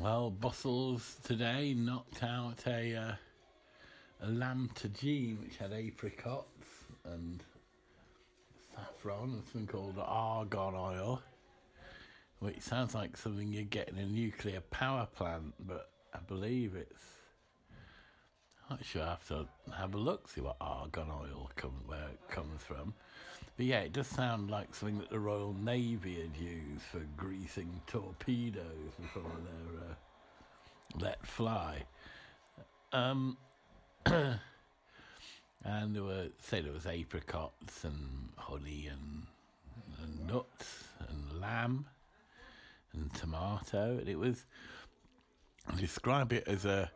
Well, Bustles today knocked out a, uh, a lamb tagine which had apricots and saffron and something called argon oil, which sounds like something you get in a nuclear power plant, but I believe it's. I'm not sure I have to have a look, see what argon oil come, where it comes from. But yeah, it does sound like something that the Royal Navy had used for greasing torpedoes before they're uh, let fly. Um, and there were, say, there was apricots and honey and, and nuts and lamb and tomato. And it was, describe it as a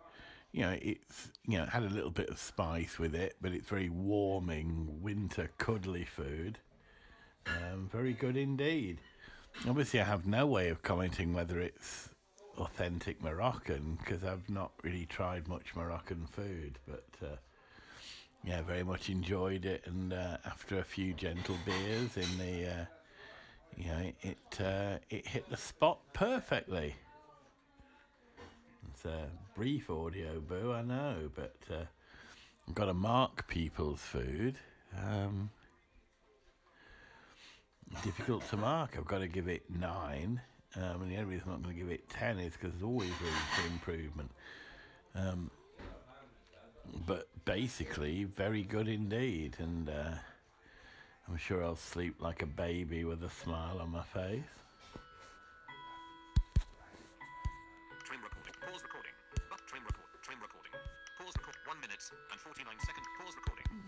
you know, it's you know, had a little bit of spice with it, but it's very warming, winter cuddly food. Um, very good indeed. Obviously, I have no way of commenting whether it's authentic Moroccan because I've not really tried much Moroccan food, but uh, yeah, very much enjoyed it. And uh, after a few gentle beers in the, uh, you know, it uh, it hit the spot perfectly. A brief audio boo, I know, but uh, I've got to mark people's food. Um, difficult to mark. I've got to give it nine. Um, and the only reason I'm not going to give it ten is because there's always room for improvement. Um, but basically, very good indeed. And uh, I'm sure I'll sleep like a baby with a smile on my face. minutes and 49 seconds. Pause recording.